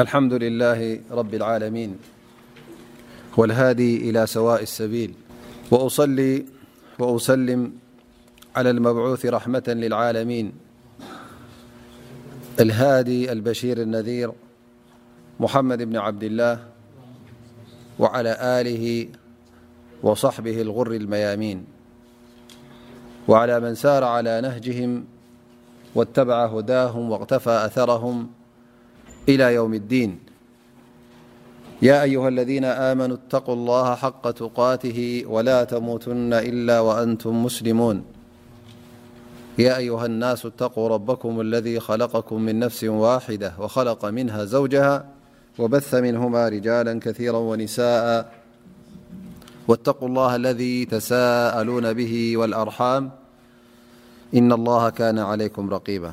الحمد لله رب العالمين والهادي إلى سواء السبيل وأسلم على المبعوث رحمة للعالمين الهادي البشير النذير محمد بن عبد الله وعلى آله وصحبه الغر الميامين وعلى من سار على نهجهم واتبع هداهم واغتفى أثرهم يا أيها الذين آمنوا اتقوا الله حق قاته ولا تموتن إلا وأنتم مسلمونيا أيها الناس اتقوا ربكم الذي خلقكم من نفس واحدة وخلق منها زوجها وبث منهما رجالا كثيرا ونساءا واتقواالله الذي تسالون به والأرحامإن الله كان عليكمرقيبا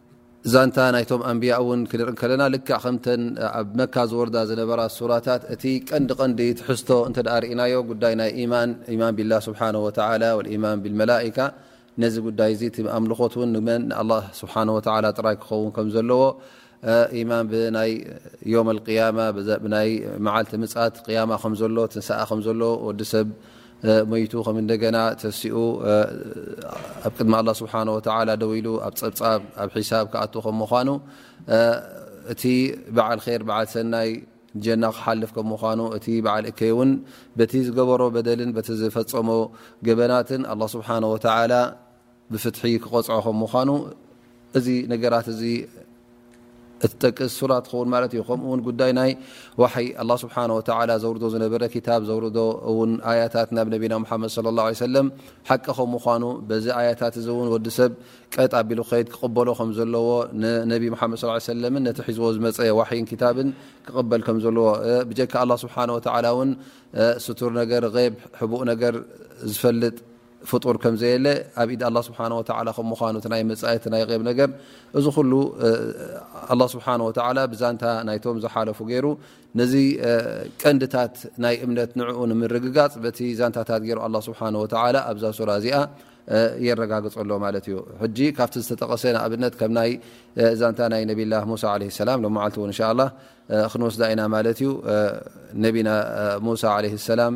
ዛንታ ናይቶም ኣንብያ እውን ክንርኢ ከለና ልክዕ ከምተን ኣብ መካ ዝወርዳ ዝነበራ ሱራታት እቲ ቀንዲ ቀንዲ ትሕዝቶ እንተ ርእናዮ ጉዳይ ናይ ኢማን ኢማን ቢላ ስብሓን ወተላ ወልኢማን ብልመላኢካ ነዚ ጉዳይ እዚ እቲ ኣምልኾት እውን ንመን ንኣላ ስብሓን ወተላ ጥራይ ክኸውን ከም ዘለዎ ኢማን ብናይ ዮም ኣልቅያማ ብናይ መዓልቲ ምፅት ቅያማ ከም ዘሎ ትንስኣ ከም ዘሎ ወዲ ሰብ መይቱ ከም እንደገና ተሲኡ ኣብ ቅድሚ ኣላ ስብሓን ወተላ ደው ኢሉ ኣብ ፀብፃብ ኣብ ሒሳብ ክኣት ከም ምኳኑ እቲ በዓል ር በዓል ሰናይ ጀና ክሓልፍ ከም ምኳኑ እቲ በዓል እከይ እውን በቲ ዝገበሮ በደልን በቲ ዝፈፀሞ ገበናትን ኣላ ስብሓን ወተላ ብፍትሒ ክቐፅዖ ከም ምዃኑ እዚ ነገራት እዚ እትጠቅስ ሱራ ትኸውን ማለት እዩ ከምኡ ውን ጉዳይ ናይ ዋይ ኣ ስብሓ ዘውርዶ ዝነበረ ክታብ ዘውርዶ ን ኣያታት ናብ ነቢና ሓመድ ለ ላ ሰለም ሓቂ ከም ምኳኑ በዚ ኣያታት እዚ እውን ወዲ ሰብ ቀጥ ኣቢሉ ከድ ክቕበሎ ከም ዘለዎ ንነቢ ሓመድ ሰለምን ነቲ ሒዝዎ ዝመፀ ዋይን ክታብን ክቕበል ከም ዘለዎ ብጀካ ስብሓ ን ስቱር ነገር ብ ሕቡእ ነገር ዝፈልጥ ፍጡር ከም ዘየለ ኣብ ኢድ ኣላ ስብሓን ወተላ ከም ምዃኑ ናይ መፃኢ እቲ ናይ ብ ነገር እዚ ኩሉ ኣላ ስብሓን ወተላ ብዛንታ ናይቶም ዝሓለፉ ገይሩ ነዚ ቀንድታት ናይ እምነት ንዕኡ ንምርግጋፅ በቲ ዛንታታት ገይሩ ኣላ ስብሓን ወተላ ኣብዛ ሱራ እዚኣ የረጋግፀሎ ማለት እዩ ሕጂ ካብቲ ዝተጠቐሰ ንኣብነት ከም ናይ ዛንታ ናይ ነብላ ሙሳ ለ ሰላም ሎመዓልቲ እውን እንሻ ላ ክንወስዳ ኢና ማለት እዩ ነቢና ሙሳ ለ ሰላም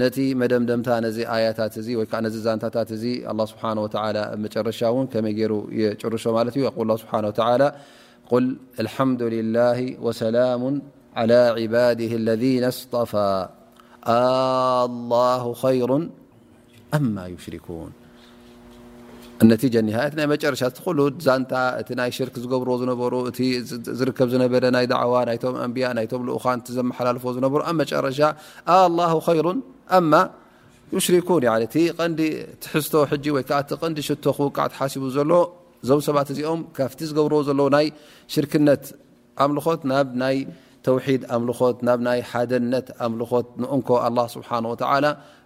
ነቲ መደምደምታ ነዚ ኣያታት እዚ ወይ ከኣ ነዚ ዛንታታት እዚ ኣላህ ስብሓነሁ ወተዓላ ኣብ መጨረሻ እውን ከመይ ገይሩ የጭርሾ ማለት እዩ የቁል ላሁ ስብሓነሁ ወተዓላ ቁል ኣልሓምዱሊላሂ ወሰላሙን ዓላ ዒባዲሂ ለዚነ እስጠፋ ኣላሁ ኸይሩን ኣማ ዩሽሪኩን እነቲ ጀኒሃ እቲ ናይ መጨረሻ ትኽሉ ዛንታ እቲ ናይ ሽርክ ዝገብርዎ ዝነበሩ እቲ ዝርከብ ዝነበረ ናይ ዳዕዋ ናይቶም ኣንብያ ናይቶም ልኡኻን ዘመሓላልፎ ዝነበሩ ኣብ መጨረሻ ኣላ ኸይሩን ኣማ ሽሪኩን እቲ ቐንዲ ትሕዝቶ ሕጂ ወይ ከዓ እቲ ቐንዲ ሽቶ ክውቃዕ ተሓሲቡ ዘሎ እዞም ሰባት እዚኦም ካብቲ ዝገብርዎ ዘለዉ ናይ ሽርክነት ኣምልኾት ናብ ናይ ተውሒድ ኣምልኾት ናብ ናይ ሓደነት ኣምልኾት ንእንኮ ኣላ ስብሓን ወተዓላ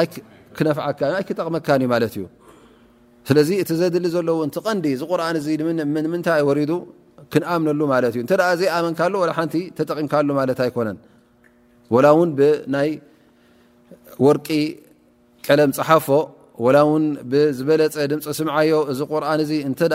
ኣይክነፍዓካን ኣይክጠቕመካን እዩ ማለት እዩ ስለዚ እቲ ዘድሊ ዘለዎ ን ቀንዲ እዚ ቁርን እዚ ምንታይ ወሪዱ ክንኣምነሉ ማለት እዩ እተ ዘይኣመንካሉ ወ ሓንቲ ተጠቒምካሉ ማለት ኣይኮነን ወላ እውን ብናይ ወርቂ ቀለም ፀሓፎ ወላ ውን ብዝበለፀ ድምፂ ስምዓዮ እዚ ቁርን እዚ እተ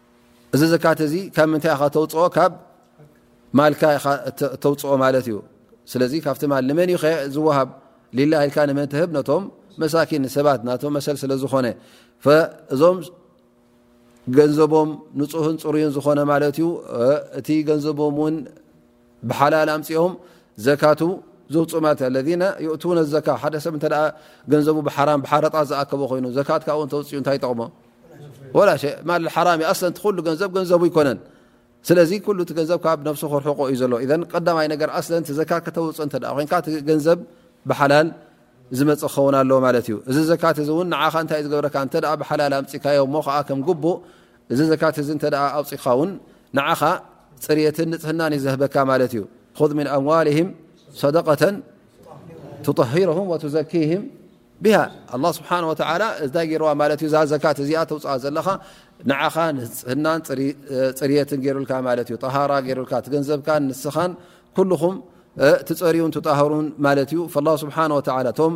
እዚ ዘካት እዚ ካብ ምንታይ ኢኻ ተውፅኦ ካብ ማልካ ኢኻ ተውፅኦ ማለት እዩ ስለዚ ካብቲ ማል ንመን እዩ ዝወሃብ ሊላ ኢልካ ንመን ትህብ ነቶም መሳኪን ሰባት ናቶም መሰል ስለ ዝኾነ እዞም ገንዘቦም ንፁህን ፅሩይን ዝኾነ ማለት እዩ እቲ ገንዘቦም ውን ብሓላል ኣምፂኦም ዘካቱ ዘውፅኡ ማለት እዩ ለذ የእቱነ ዘካ ሓደ ሰብ እተ ገንዘቡ ብሓራም ብሓረጣ ዝኣከቦ ኮይኑ ዘካት ካብኡ ተውፅኡ እንታይ ይጠቕሞ ወላ ሸ ማል ሓራም እዩ ኣሰንቲ ኩሉ ገንዘብ ገንዘቡ ይኮነን ስለዚ ኩሉ እቲ ገንዘብ ካብ ነብሱ ክርሕቆ እዩ ዘሎ ኢዘን ቀዳማይ ነገር ኣስለን ዘካት ከተውፅእ እንተ ኮይንካ እቲ ገንዘብ ብሓላል ዝመፅ ክኸውን ኣለዎ ማለት እዩ እዚ ዘካት እዚ እውን ንዓኻ እንታይ እዩ ዝገብረካ እንተ ብሓላል ኣምፅካዮ እሞ ከዓ ከም ግቡእ እዚ ዘካት እዚ እንተ ኣውፅእካ ውን ንዓኻ ፅርየትን ንፅህናን እዩ ዘህበካ ማለት እዩ ኹ ምን ኣምዋልህም ሰደቀተ ትጠሂርም ወትዘኪህም ብሃ ኣላ ስብሓን ወተላ እታይ ገይርዋ ማለት እዩ እዛ ዘካት እዚኣ ተውፅኣ ዘለኻ ንዓኻ ንፅህናን ፅርትን ገይሩልካ ማለት እዩ ጠሃራ ገይሩልካ ትገንዘብካን ንስኻን ኩልኹም ትፀርዩን ትጣህሩን ማለት እዩ ስብሓ ወላ እቶም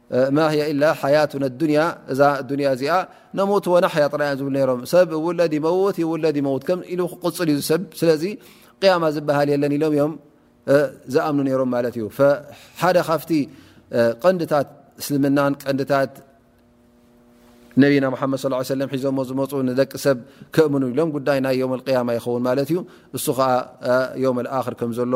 ማ ህየ ኢላ ሓያቱና ኣዱንያ እዛ ኣዱንያ እዚኣ ነሙት ወናሕያ ጥራይ እዮም ዝብሉ ነይሮም ሰብ እውለድ ይመውት ይውለድ ይመውት ከም ኢሉ ክቕፅል እዩ ዝሰብ ስለዚ ቅያማ ዝበሃል የለን ኢሎም እዮም ዝኣምኑ ነይሮም ማለት እዩ ሓደ ካብቲ ቀንድታት እስልምናን ቀንድታት ነቢና መሓመድ ስ ሰለም ሒዞሞ ዝመፁ ንደቂ ሰብ ከእምኑ ኢሎም ጉዳይ ናይ ዮም ኣልቅያማ ይኸውን ማለት እዩ እሱ ከዓ ዮም ኣልኣክር ከም ዘሎ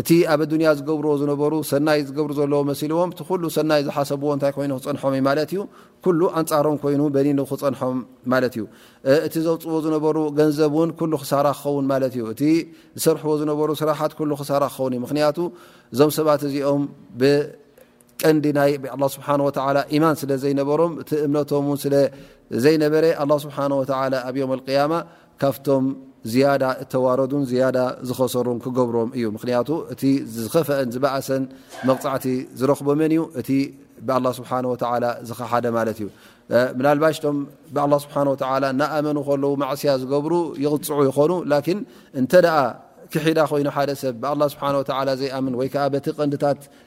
እቲ ኣብ ኣዱንያ ዝገብርዎ ዝነበሩ ሰናይ ዝገብሩ ዘለዎ መሲልዎም እቲ ኩሉ ሰናይ ዝሓሰብዎ እንታይ ኮይኑ ክፀንሖም እዩ ማለት እዩ ኩሉ ኣንፃሮም ኮይኑ በኒኑ ክፀንሖም ማለት እዩ እቲ ዘውፅዎ ዝነበሩ ገንዘብ እውን ኩሉ ክሳራ ክኸውን ማለት እዩ እቲ ዝሰርሕዎ ዝነበሩ ስራሓት ኩሉ ክሳራ ክኸውን እዩ ምክንያቱ እዞም ሰባት እዚኦም ብ ቀንዲ ናይ ብኣላ ስብሓን ወተላ ኢማን ስለ ዘይነበሮም እቲ እምነቶም ውን ስለ ዘይነበረ ኣላ ስብሓን ወተላ ኣብ ዮም ኣልቅያማ ካብቶም ዝያዳ እተዋረዱን ዝያዳ ዝኸሰሩን ክገብሮም እዩ ምክንያቱ እቲ ዝኸፍአን ዝበእሰን መቕፃዕቲ ዝረኽቦ መን እዩ እቲ ብኣላ ስብሓን ወተላ ዝኸሓደ ማለት እዩ ምናልባሽ ቶም ብኣላ ስብሓን ወተላ እናኣመኑ ከለዉ ማዕስያ ዝገብሩ ይቕፅዑ ይኾኑ ላኪን እንተ ደኣ ክሒዳ ኮይኑ ሓደ ሰብ ብኣላ ስብሓን ወተላ ዘይኣምን ወይ ከዓ በቲ ቀንድታት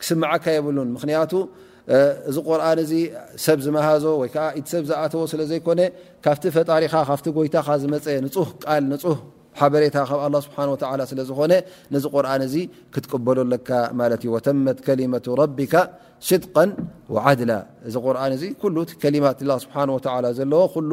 ክስምዓካ የብሉን ምክንያቱ እዚ ቁርን እዚ ሰብ ዝመሃዞ ወይ ከዓ ኢቲ ሰብ ዝኣተዎ ስለ ዘይኮነ ካብቲ ፈጣሪኻ ካብቲ ጎይታኻ ዝመፀ ንፁህ ቃል ንፁህ ሓበሬታ ካብ ኣላ ስብሓን ወተላ ስለ ዝኾነ ነዚ ቁርን እዚ ክትቅበሎ ኣለካ ማለት እዩ ወተመት ከሊመቱ ረቢካ ስድቀን ወዓድላ እዚ ቁርን እዚ ኩሉ ከሊማት ስብሓን ወተላ ዘለዎ ኩሉ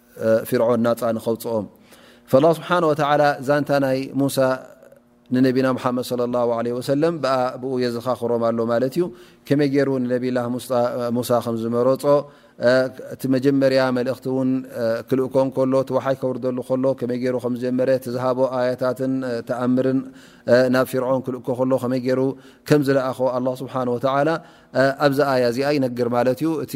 ፍርዖን ናፃ ንኸውፅኦም ላ ስብሓን ወተላ ዛንታ ናይ ሙሳ ንነቢና ሓመድ صለ ላ ለ ወሰለም ብኣ ብኡ የዘኻኽሮም ኣሎ ማለት እዩ ከመይ ገይሩ ንነብላ ሙሳ ከም ዝመረፆ እቲ መጀመርያ መልእኽቲ እውን ክልእኮ ከሎ እቲ ውሓይ ከውርደሉ ከሎ ከመይ ገይሩ ከም ዝጀመረ ትዝሃቦ ኣያታትን ተኣምርን ናብ ፍርዖን ክልእኮ ከሎ ከመይ ገይሩ ከም ዝለኣኾ ኣላ ስብሓን ወተላ ኣብዚ ኣያ እዚኣ ይነግር ማለት እዩ እቲ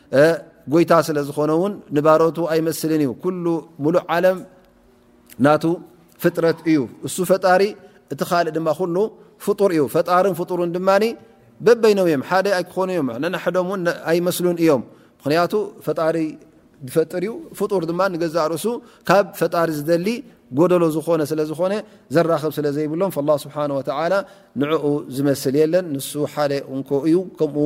ጎይታ ስለ ዝኾነ ውን ንባሮቱ ኣይመስልን እዩ ኩሉ ሙሉእ ዓለም ናቱ ፍጥረት እዩ እሱ ፈጣሪ እቲ ካልእ ድማ ኩሉ ፍጡር እዩ ፈጣርን ፍጡርን ድማ በበይኖም እዮም ሓደ ኣይክኾኑ እዮም ነናሕዶም ውን ኣይመስሉን እዮም ምክንያቱ ፈጣሪ ዝፈጥር እዩ ፍጡር ድማ ንገዛእ ርእሱ ካብ ፈጣሪ ዝደሊ ጎደሎ ዝኾነ ስለ ዝኾነ ዘራኽብ ስለ ዘይብሎም ላ ስብሓን ወተላ ንዕኡ ዝመስል የለን ንሱ ሓደ እንኮ እዩ ከምኡ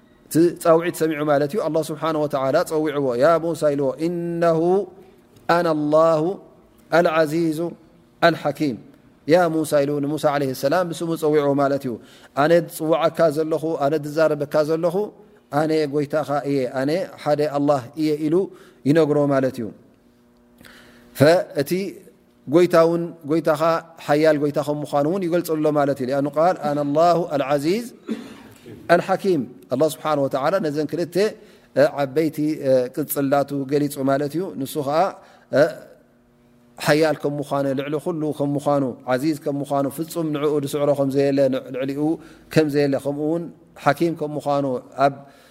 እቲ ፃውዒት ሰሚዑ ማለት እዩ ኣላ ስብሓን ወተላ ፀዊዕዎ ያ ሙሳ ኢልዎ እነ ኣና ላሁ ኣልዓዚዙ ኣልሓኪም ያ ሙሳ ኢሉ ንሙሳ ለ ሰላም ብስሙ ፀዊዕዎ ማለት እዩ ኣነ ዝፅዋዓካ ዘለኹ ኣነ ዝዛረበካ ዘለኹ ኣነ ጎይታኻ እየ ኣነ ሓደ ኣላ እየ ኢሉ ይነግሮ ማለት እዩ እቲ ጎይታ ውን ጎይታኻ ሓያል ጎይታ ከም ምዃኑ ውን ይገልጸሉ ኣሎ ማለት እዩ ኣን ቃል ኣነ ላሁ ኣልዓዚዝ ኣልሓኪም ኣላ ስብሓን ወተላ ነዘን ክልተ ዓበይቲ ቅፅላቱ ገሊፁ ማለት እዩ ንሱ ከዓ ሓያል ከም ምኳኑ ልዕሊ ኩሉ ከም ምኳኑ ዓዚዝ ከም ምኳኑ ፍፁም ንዕኡ ዝስዕሮ ከምዘየለ ልዕሊኡ ከምዘየለ ከምኡ ውን ሓኪም ከም ምኳኑ ኣብ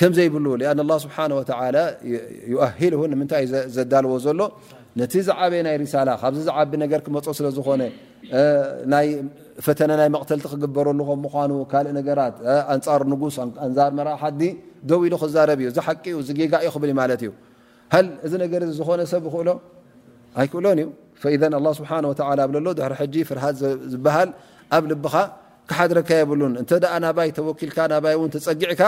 ከምዘይብሉ ኣ ስብሓ ዩኣሂል ንምንታይ ዘዳልዎ ዘሎ ነቲ ዝዓበየ ናይ ሪሳላ ካብዚ ዝዓቢ ነገር ክመፅ ስለ ዝኾነ ናይ ፈተነ ናይ መቕተልቲ ክግበረሉ ከም ምኳኑ ካልእ ነገራት ኣንፃር ንጉስ ኣንዛር መራሓዲ ደው ኢሉ ክዛረብ እዩ ዝሓቂ ዩ ዝጌጋ እዩ ክብል ማለት እዩ ሃል እዚ ነገር እዚ ዝኾነ ሰብ ይኽእሎ ኣይክእሎን እዩ ፈኢዘን ኣላ ስብሓን ወተላ ብለሎ ድሕሪ ሕጂ ፍርሃት ዝበሃል ኣብ ልብኻ ክሓድረካ የብሉን እንተ ደኣ ናባይ ተወኪልካ ናባይ እውን ተፀጊዕካ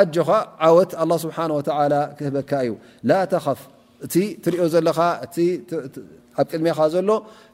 ኣጆኻ ዓወት ኣላ ስብሓን ወተላ ክህበካ እዩ ላተኸፍ እቲ ትሪኦ ዘለኻ እቲ ኣብ ቅድሜኻ ዘሎ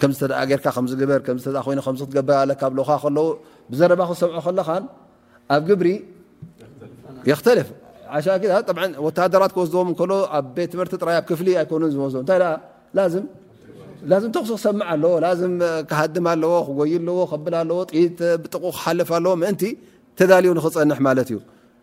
ከምዚ እንተ ጌርካ ከምዚ ግበር ከምዚ እንተ ኮይኑ ከምዚ ክትገብር ኣለካ ብሉኻ ከለዉ ብዘረባ ክትሰምዖ ከለኻን ኣብ ግብሪ የክተልፍ ዓሻ ጠብ ወተሃደራት ክወስድዎም ከሎ ኣብ ቤት ትምህርቲ ጥራይ ኣብ ክፍሊ ኣይኮኑን ዝወስዶ እንታይ ደኣ ላዝም ላዝም ተኽሲ ክሰምዕ ኣለዎ ላዝም ክሃድም ኣለዎ ክጎይ ኣለዎ ከብል ኣለዎ ጥይት ብጥቑ ክሓልፍ ኣለዎ ምእንቲ ተዳልዩ ንክፀንሕ ማለት እዩ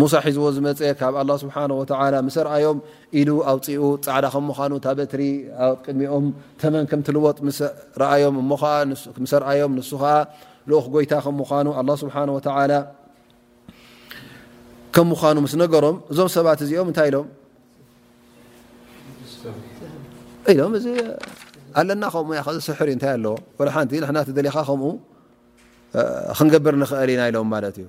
ሙሳ ሒዝዎ ዝመፀ ካብ ኣላ ስብሓ ወተላ ምስ ኣርኣዮም ኢዱ ኣውፅኡ ፃዕዳ ከም ምዃኑ እታ በትሪ ቅድሚኦም ተመን ከም ትልወጥ ምስ ረኣዮም እሞ ዓ ምስ ኣርኣዮም ንሱ ከዓ ልኡኽ ጎይታ ከም ምኑ ኣ ስብሓ ወላ ከም ምዃኑ ምስ ነገሮም እዞም ሰባት እዚኦም እንታይ ኢሎም ኢሎም እዚ ኣለና ከምኡ ያ ከዚ ስሕር ዩ እንታይ ኣለዎ ሓንቲ ንሕና ትደሊኻ ከምኡ ክንገብር ንኽእል ኢና ኢሎም ማለት እዩ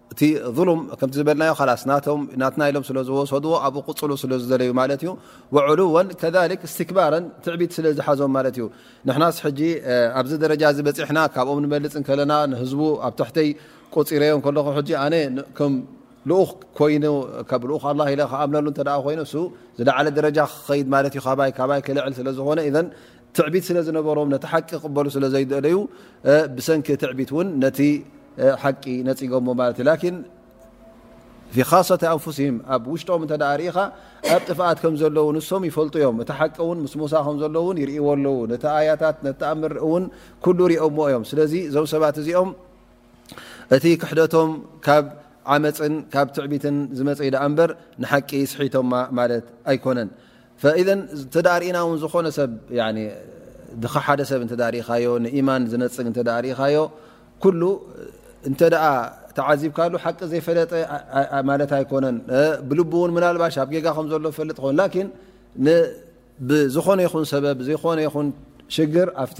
እቲ ظሉም ከምቲ ዝበልናዮ ላስ ናትና ኢሎም ስለ ዝወሰድዎ ኣብኡ ቅፅሉ ስለ ዝደለዩ ማለት እዩ ወዕሉወ ከ እስትክባረን ትዕቢት ስለ ዝሓዞም ማለት እዩ ንሕናስ ሕጂ ኣብዚ ደረጃ እዚ በፂሕና ካብኦም ንመልፅ ከለና ንህዝቡ ኣብ ትሕተይ ቆፂረዮ ከለኹ ሕጂ ኣነ ከም ልኡኽ ኮይኑ ካብ ልኡኽ ኣላ ኢለ ክኣምነሉ እተ ኮይኑ እ ዝለዓለ ደረጃ ክኸይድ ማለት እዩ ካባይ ካባይ ክልዕል ስለ ዝኾነ ትዕቢት ስለ ዝነበሮም ነቲ ሓቂ ክቕበሉ ስለ ዘይደለዩ ብሰንኪ ትዕቢት እውን ነቲ ሓቂ ነፂጎሞ ማለት እዩ ላኪን ኻሰተ ኣንፍሲም ኣብ ውሽጦም እተ ርኢኻ ኣብ ጥፍኣት ከም ዘለዉ ንሶም ይፈልጡ እዮም እቲ ሓቂ እውን ምስ ሞሳ ከም ዘለዉ እውን ይርእዎ ኣለዉ ነቲ ኣያታት ነተኣምር እውን ኩሉ ርኦሞ እዮም ስለዚ እዞም ሰባት እዚኦም እቲ ክሕደቶም ካብ ዓመፅን ካብ ትዕቢትን ዝመፀኢ ደኣ እምበር ንሓቂ ስሒቶማ ማለት ኣይኮነን ርእና ን ዝኾነ ሰብ ድኻ ሓደ ሰብ ርኢኻዮ ንኢማን ዝነፅግ ርኢኻዮ ኩሉ እንተ ተዓዚብካሉ ሓቂ ዘይፈለጠ ማለት ኣይኮነን ብልቡ ውን ምናልባሽ ኣብ ጌጋ ከም ዘሎ ፈልጥ ን ን ብዝኾነ ይኹን ሰበብ ብዘይኮነ ይኹን ሽግር ኣብቲ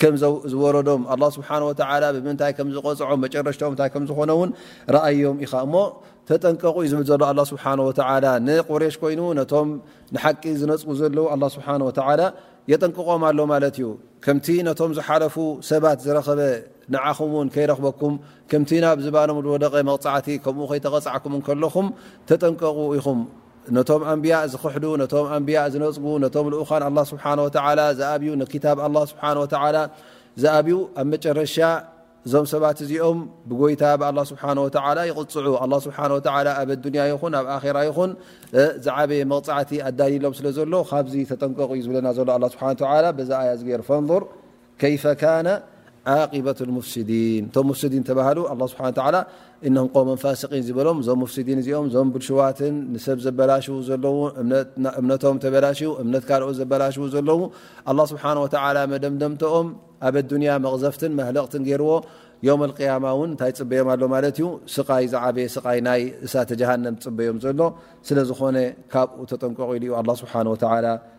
ከምዝወረዶም ኣ ስብሓ ብምንታይ ከምዝቆፅዖም መጨረሽትኦም እታይ ከምዝኾነ ውን ረኣዮም ኢኻ እሞ ተጠንቀቑ ዩ ዝብል ዘሎ ኣ ስብሓ ወ ንቁሬሽ ኮይኑ ነቶም ንሓቂ ዝነፅጉ ዘለዉ ኣ ስብሓ ወ የጠንቅቖም ኣሎ ማለት እዩ ከምቲ ነቶም ዝሓለፉ ሰባት ዝረኸበ ንዓኹም ውን ከይረኽበኩም ከምቲ ናብ ዝባኖም ዝወደቀ መቕፃዕቲ ከምኡ ከይተቐፃዕኩም ከለኹም ተጠንቀቑ ኢኹም ነቶም ኣንብያእ ዝኽሕዱ፣ ነቶም ኣንብያእ ዝነጽጉ፣ ነቶም ልኡኻን ኣላህ ስብሓነ ወተዓላ ዝኣብዩ፣ ንኪታብ ኣላህ ስብሓነ ወተዓላ ዝኣብዩ፣ ኣብ መጨረሻ እዞም ሰባት እዚኦም ብጎይታ ብኣላህ ስብሓነ ወተዓላ ይቕጽዑ። ኣላህ ስብሓነ ወተዓላ ኣብ ኣዱንያ ይኹን ኣብ ኣኼራ ይኹን ዝዓበየ መቕጻዕቲ ኣዳልዩሎም ስለ ዘሎ ካብዚ ተጠንቀቑ እዩ ዝብለና ዘሎ ኣላህ ስብሓነ ወተዓላ በዛ ኣያ እዚ ገይሩ ፈንዙር ከይፈ ካነ ዓቂበቱ ልሙፍሲዲን እቶም ሙፍሲዲን ዝተባሃሉ ኣላ ስብሓን ተዓላ እነም ቆመም ፋሲቂን ዝበሎም እዞም ሙፍሲዲን እዚኦም እዞም ብልሽዋትን ንሰብ ዘበላሽዉ ዘለዉ እምነቶም ተበላሽዩ እምነት ካልኦት ዘበላሽዉ ዘለዉ ኣላ ስብሓን ወተዓላ መደምደምተኦም ኣብ ኣዱንያ መቕዘፍትን መህለቕትን ገይርዎ ዮም ኣልቅያማ እውን እንታይ ፅበዮም ኣሎ ማለት እዩ ስቃይ ዝዓበየ ስቃይ ናይ እሳተ ጀሃንም ፅበዮም ዘሎ ስለ ዝኾነ ካብኡ ተጠንቀቑ ኢሉ እዩ ኣላ ስብሓን ወተዓላ